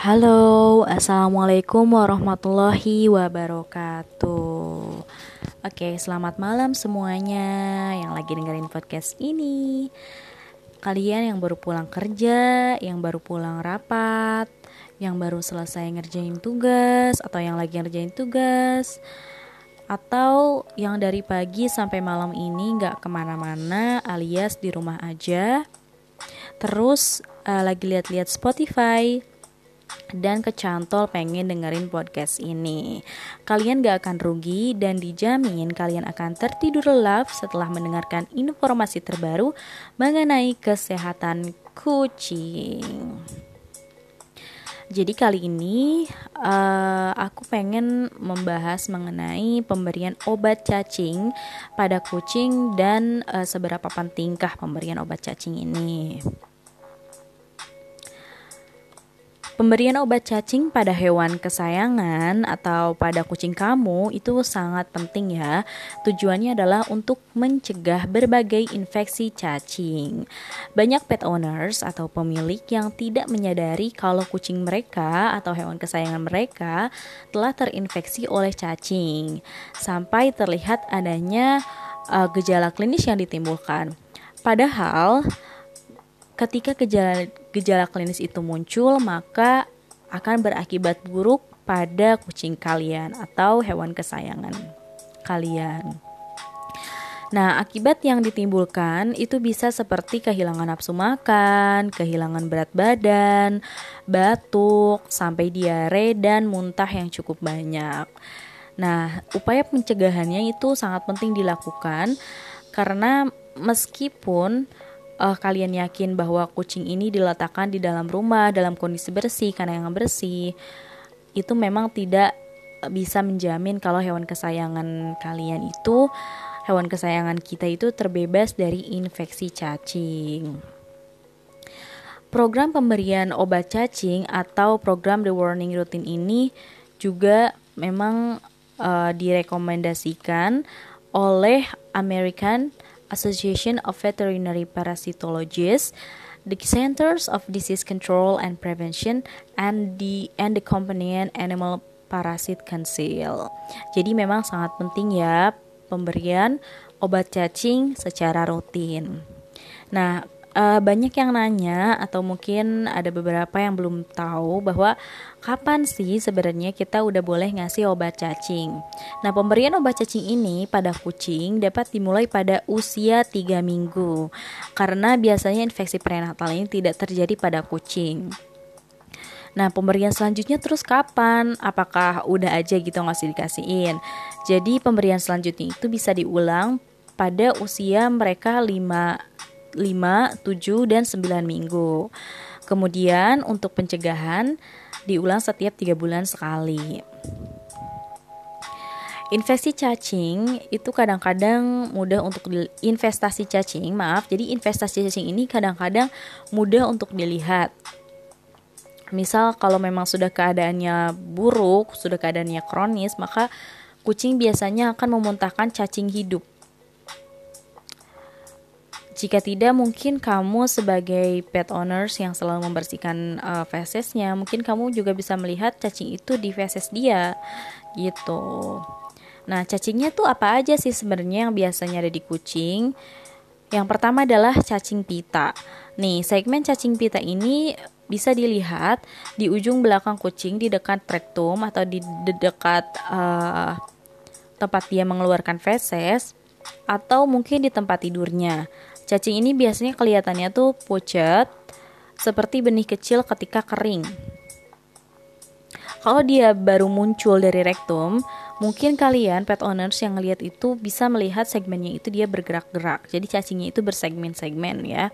Halo, assalamualaikum warahmatullahi wabarakatuh. Oke, selamat malam semuanya yang lagi dengerin podcast ini. Kalian yang baru pulang kerja, yang baru pulang rapat, yang baru selesai ngerjain tugas, atau yang lagi ngerjain tugas, atau yang dari pagi sampai malam ini nggak ke mana-mana alias di rumah aja terus uh, lagi lihat-lihat Spotify dan kecantol pengen dengerin podcast ini. Kalian gak akan rugi dan dijamin kalian akan tertidur lelap setelah mendengarkan informasi terbaru mengenai kesehatan kucing. Jadi kali ini uh, aku pengen membahas mengenai pemberian obat cacing pada kucing dan uh, seberapa pentingkah pemberian obat cacing ini. Pemberian obat cacing pada hewan kesayangan atau pada kucing kamu itu sangat penting ya. Tujuannya adalah untuk mencegah berbagai infeksi cacing. Banyak pet owners atau pemilik yang tidak menyadari kalau kucing mereka atau hewan kesayangan mereka telah terinfeksi oleh cacing sampai terlihat adanya uh, gejala klinis yang ditimbulkan. Padahal Ketika gejala, gejala klinis itu muncul, maka akan berakibat buruk pada kucing kalian atau hewan kesayangan kalian. Nah, akibat yang ditimbulkan itu bisa seperti kehilangan nafsu makan, kehilangan berat badan, batuk, sampai diare dan muntah yang cukup banyak. Nah, upaya pencegahannya itu sangat penting dilakukan karena meskipun uh, kalian yakin bahwa kucing ini diletakkan di dalam rumah dalam kondisi bersih karena yang bersih itu memang tidak bisa menjamin kalau hewan kesayangan kalian itu hewan kesayangan kita itu terbebas dari infeksi cacing. Program pemberian obat cacing atau program the warning routine ini juga memang uh, direkomendasikan oleh American Association of Veterinary Parasitologists, the Centers of Disease Control and Prevention, and the and the Companion Animal Parasite Council. Jadi memang sangat penting ya pemberian obat cacing secara rutin. Nah, uh, banyak yang nanya atau mungkin ada beberapa yang belum tahu bahwa kapan sih sebenarnya kita udah boleh ngasih obat cacing. Nah, pemberian obat cacing ini pada kucing dapat dimulai pada usia 3 minggu karena biasanya infeksi prenatal ini tidak terjadi pada kucing. Nah, pemberian selanjutnya terus kapan? Apakah udah aja gitu ngasih dikasihin? Jadi, pemberian selanjutnya itu bisa diulang pada usia mereka 5 5, 7, dan 9 minggu. Kemudian untuk pencegahan diulang setiap 3 bulan sekali. Investasi cacing itu kadang-kadang mudah untuk investasi cacing, maaf. Jadi investasi cacing ini kadang-kadang mudah untuk dilihat. Misal kalau memang sudah keadaannya buruk, sudah keadaannya kronis, maka kucing biasanya akan memuntahkan cacing hidup jika tidak, mungkin kamu sebagai pet owners yang selalu membersihkan uh, fesesnya, mungkin kamu juga bisa melihat cacing itu di feses dia, gitu. Nah, cacingnya tuh apa aja sih sebenarnya yang biasanya ada di kucing? Yang pertama adalah cacing pita. Nih, segmen cacing pita ini bisa dilihat di ujung belakang kucing di dekat rektum atau di dekat uh, tempat dia mengeluarkan feses atau mungkin di tempat tidurnya. Cacing ini biasanya kelihatannya tuh pucat, seperti benih kecil ketika kering. Kalau dia baru muncul dari rektum, mungkin kalian pet owners yang ngelihat itu bisa melihat segmennya itu dia bergerak-gerak. Jadi cacingnya itu bersegmen-segmen ya.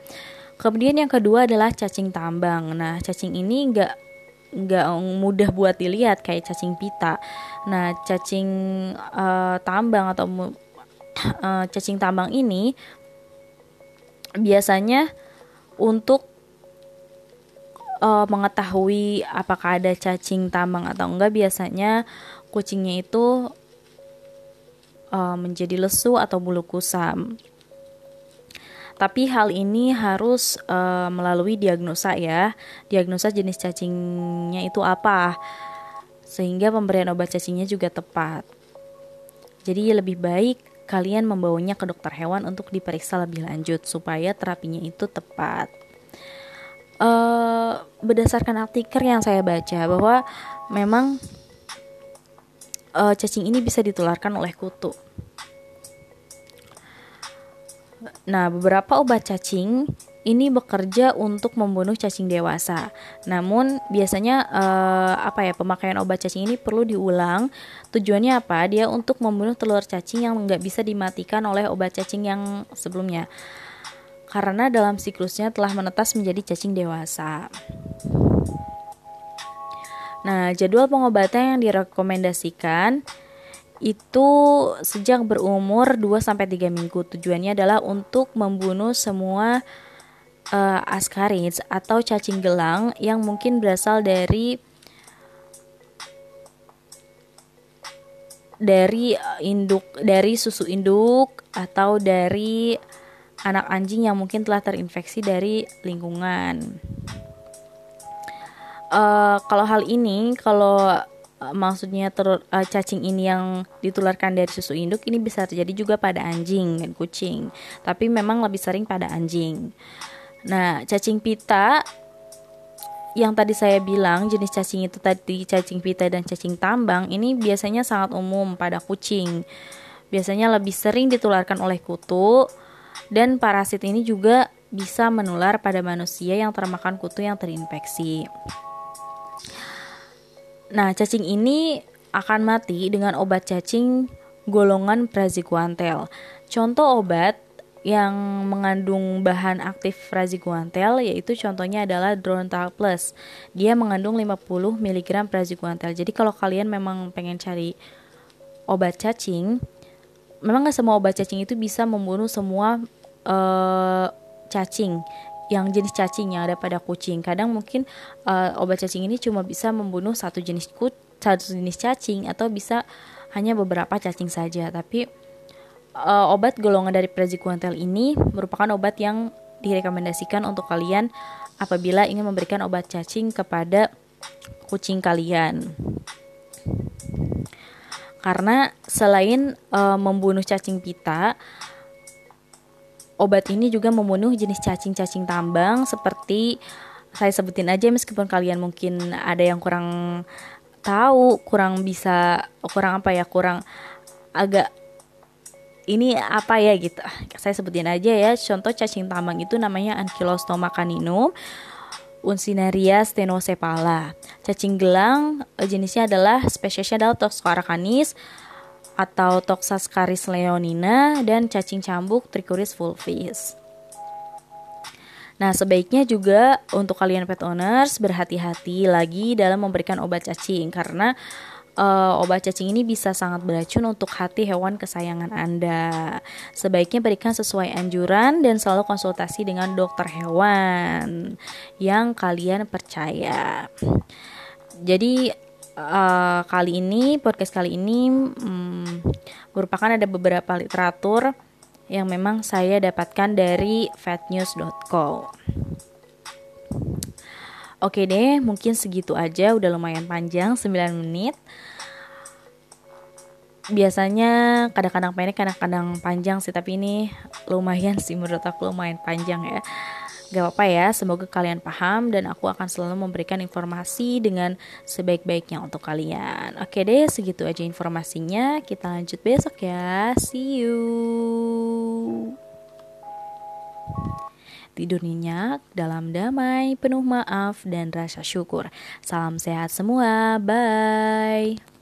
Kemudian yang kedua adalah cacing tambang. Nah, cacing ini nggak nggak mudah buat dilihat kayak cacing pita. Nah, cacing uh, tambang atau uh, cacing tambang ini biasanya untuk uh, mengetahui apakah ada cacing tambang atau enggak biasanya kucingnya itu uh, menjadi lesu atau bulu kusam. Tapi hal ini harus uh, melalui diagnosa ya. Diagnosa jenis cacingnya itu apa? Sehingga pemberian obat cacingnya juga tepat. Jadi lebih baik kalian membawanya ke dokter hewan untuk diperiksa lebih lanjut supaya terapinya itu tepat. Uh, berdasarkan artikel yang saya baca bahwa memang uh, cacing ini bisa ditularkan oleh kutu. Nah, beberapa obat cacing ini bekerja untuk membunuh cacing dewasa. Namun biasanya eh, apa ya pemakaian obat cacing ini perlu diulang. Tujuannya apa? Dia untuk membunuh telur cacing yang nggak bisa dimatikan oleh obat cacing yang sebelumnya. Karena dalam siklusnya telah menetas menjadi cacing dewasa. Nah, jadwal pengobatan yang direkomendasikan itu sejak berumur 2 sampai 3 minggu. Tujuannya adalah untuk membunuh semua uh, atau cacing gelang yang mungkin berasal dari dari induk dari susu induk atau dari anak anjing yang mungkin telah terinfeksi dari lingkungan. Uh, kalau hal ini kalau maksudnya ter, uh, cacing ini yang ditularkan dari susu induk ini bisa terjadi juga pada anjing dan kucing, tapi memang lebih sering pada anjing. Nah, cacing pita yang tadi saya bilang jenis cacing itu tadi cacing pita dan cacing tambang ini biasanya sangat umum pada kucing. Biasanya lebih sering ditularkan oleh kutu dan parasit ini juga bisa menular pada manusia yang termakan kutu yang terinfeksi. Nah, cacing ini akan mati dengan obat cacing golongan praziquantel. Contoh obat yang mengandung bahan aktif praziquantel yaitu contohnya adalah Drontal Plus. Dia mengandung 50 mg praziquantel. Jadi kalau kalian memang pengen cari obat cacing, memang nggak semua obat cacing itu bisa membunuh semua uh, cacing yang jenis cacing yang ada pada kucing. Kadang mungkin uh, obat cacing ini cuma bisa membunuh satu jenis kut, satu jenis cacing atau bisa hanya beberapa cacing saja. Tapi uh, obat golongan dari praziquantel ini merupakan obat yang direkomendasikan untuk kalian apabila ingin memberikan obat cacing kepada kucing kalian. Karena selain uh, membunuh cacing pita, Obat ini juga membunuh jenis cacing-cacing tambang seperti saya sebutin aja meskipun kalian mungkin ada yang kurang tahu, kurang bisa, kurang apa ya, kurang agak ini apa ya gitu. Saya sebutin aja ya. Contoh cacing tambang itu namanya Ankylostoma caninum. Unsinaria stenocephala. Cacing gelang jenisnya adalah spesiesnya adalah atau Toxascaris leonina dan cacing cambuk Trichuris fulvis. Nah, sebaiknya juga untuk kalian pet owners berhati-hati lagi dalam memberikan obat cacing karena uh, obat cacing ini bisa sangat beracun untuk hati hewan kesayangan Anda. Sebaiknya berikan sesuai anjuran dan selalu konsultasi dengan dokter hewan yang kalian percaya. Jadi uh, kali ini podcast kali ini um, merupakan ada beberapa literatur yang memang saya dapatkan dari fatnews.co. Oke deh, mungkin segitu aja udah lumayan panjang 9 menit. Biasanya kadang-kadang pendek, kadang-kadang panjang sih, tapi ini lumayan sih menurut aku lumayan panjang ya. Gak apa-apa ya, semoga kalian paham dan aku akan selalu memberikan informasi dengan sebaik-baiknya untuk kalian. Oke deh, segitu aja informasinya. Kita lanjut besok ya. See you. Tidur nyenyak dalam damai, penuh maaf dan rasa syukur. Salam sehat semua. Bye.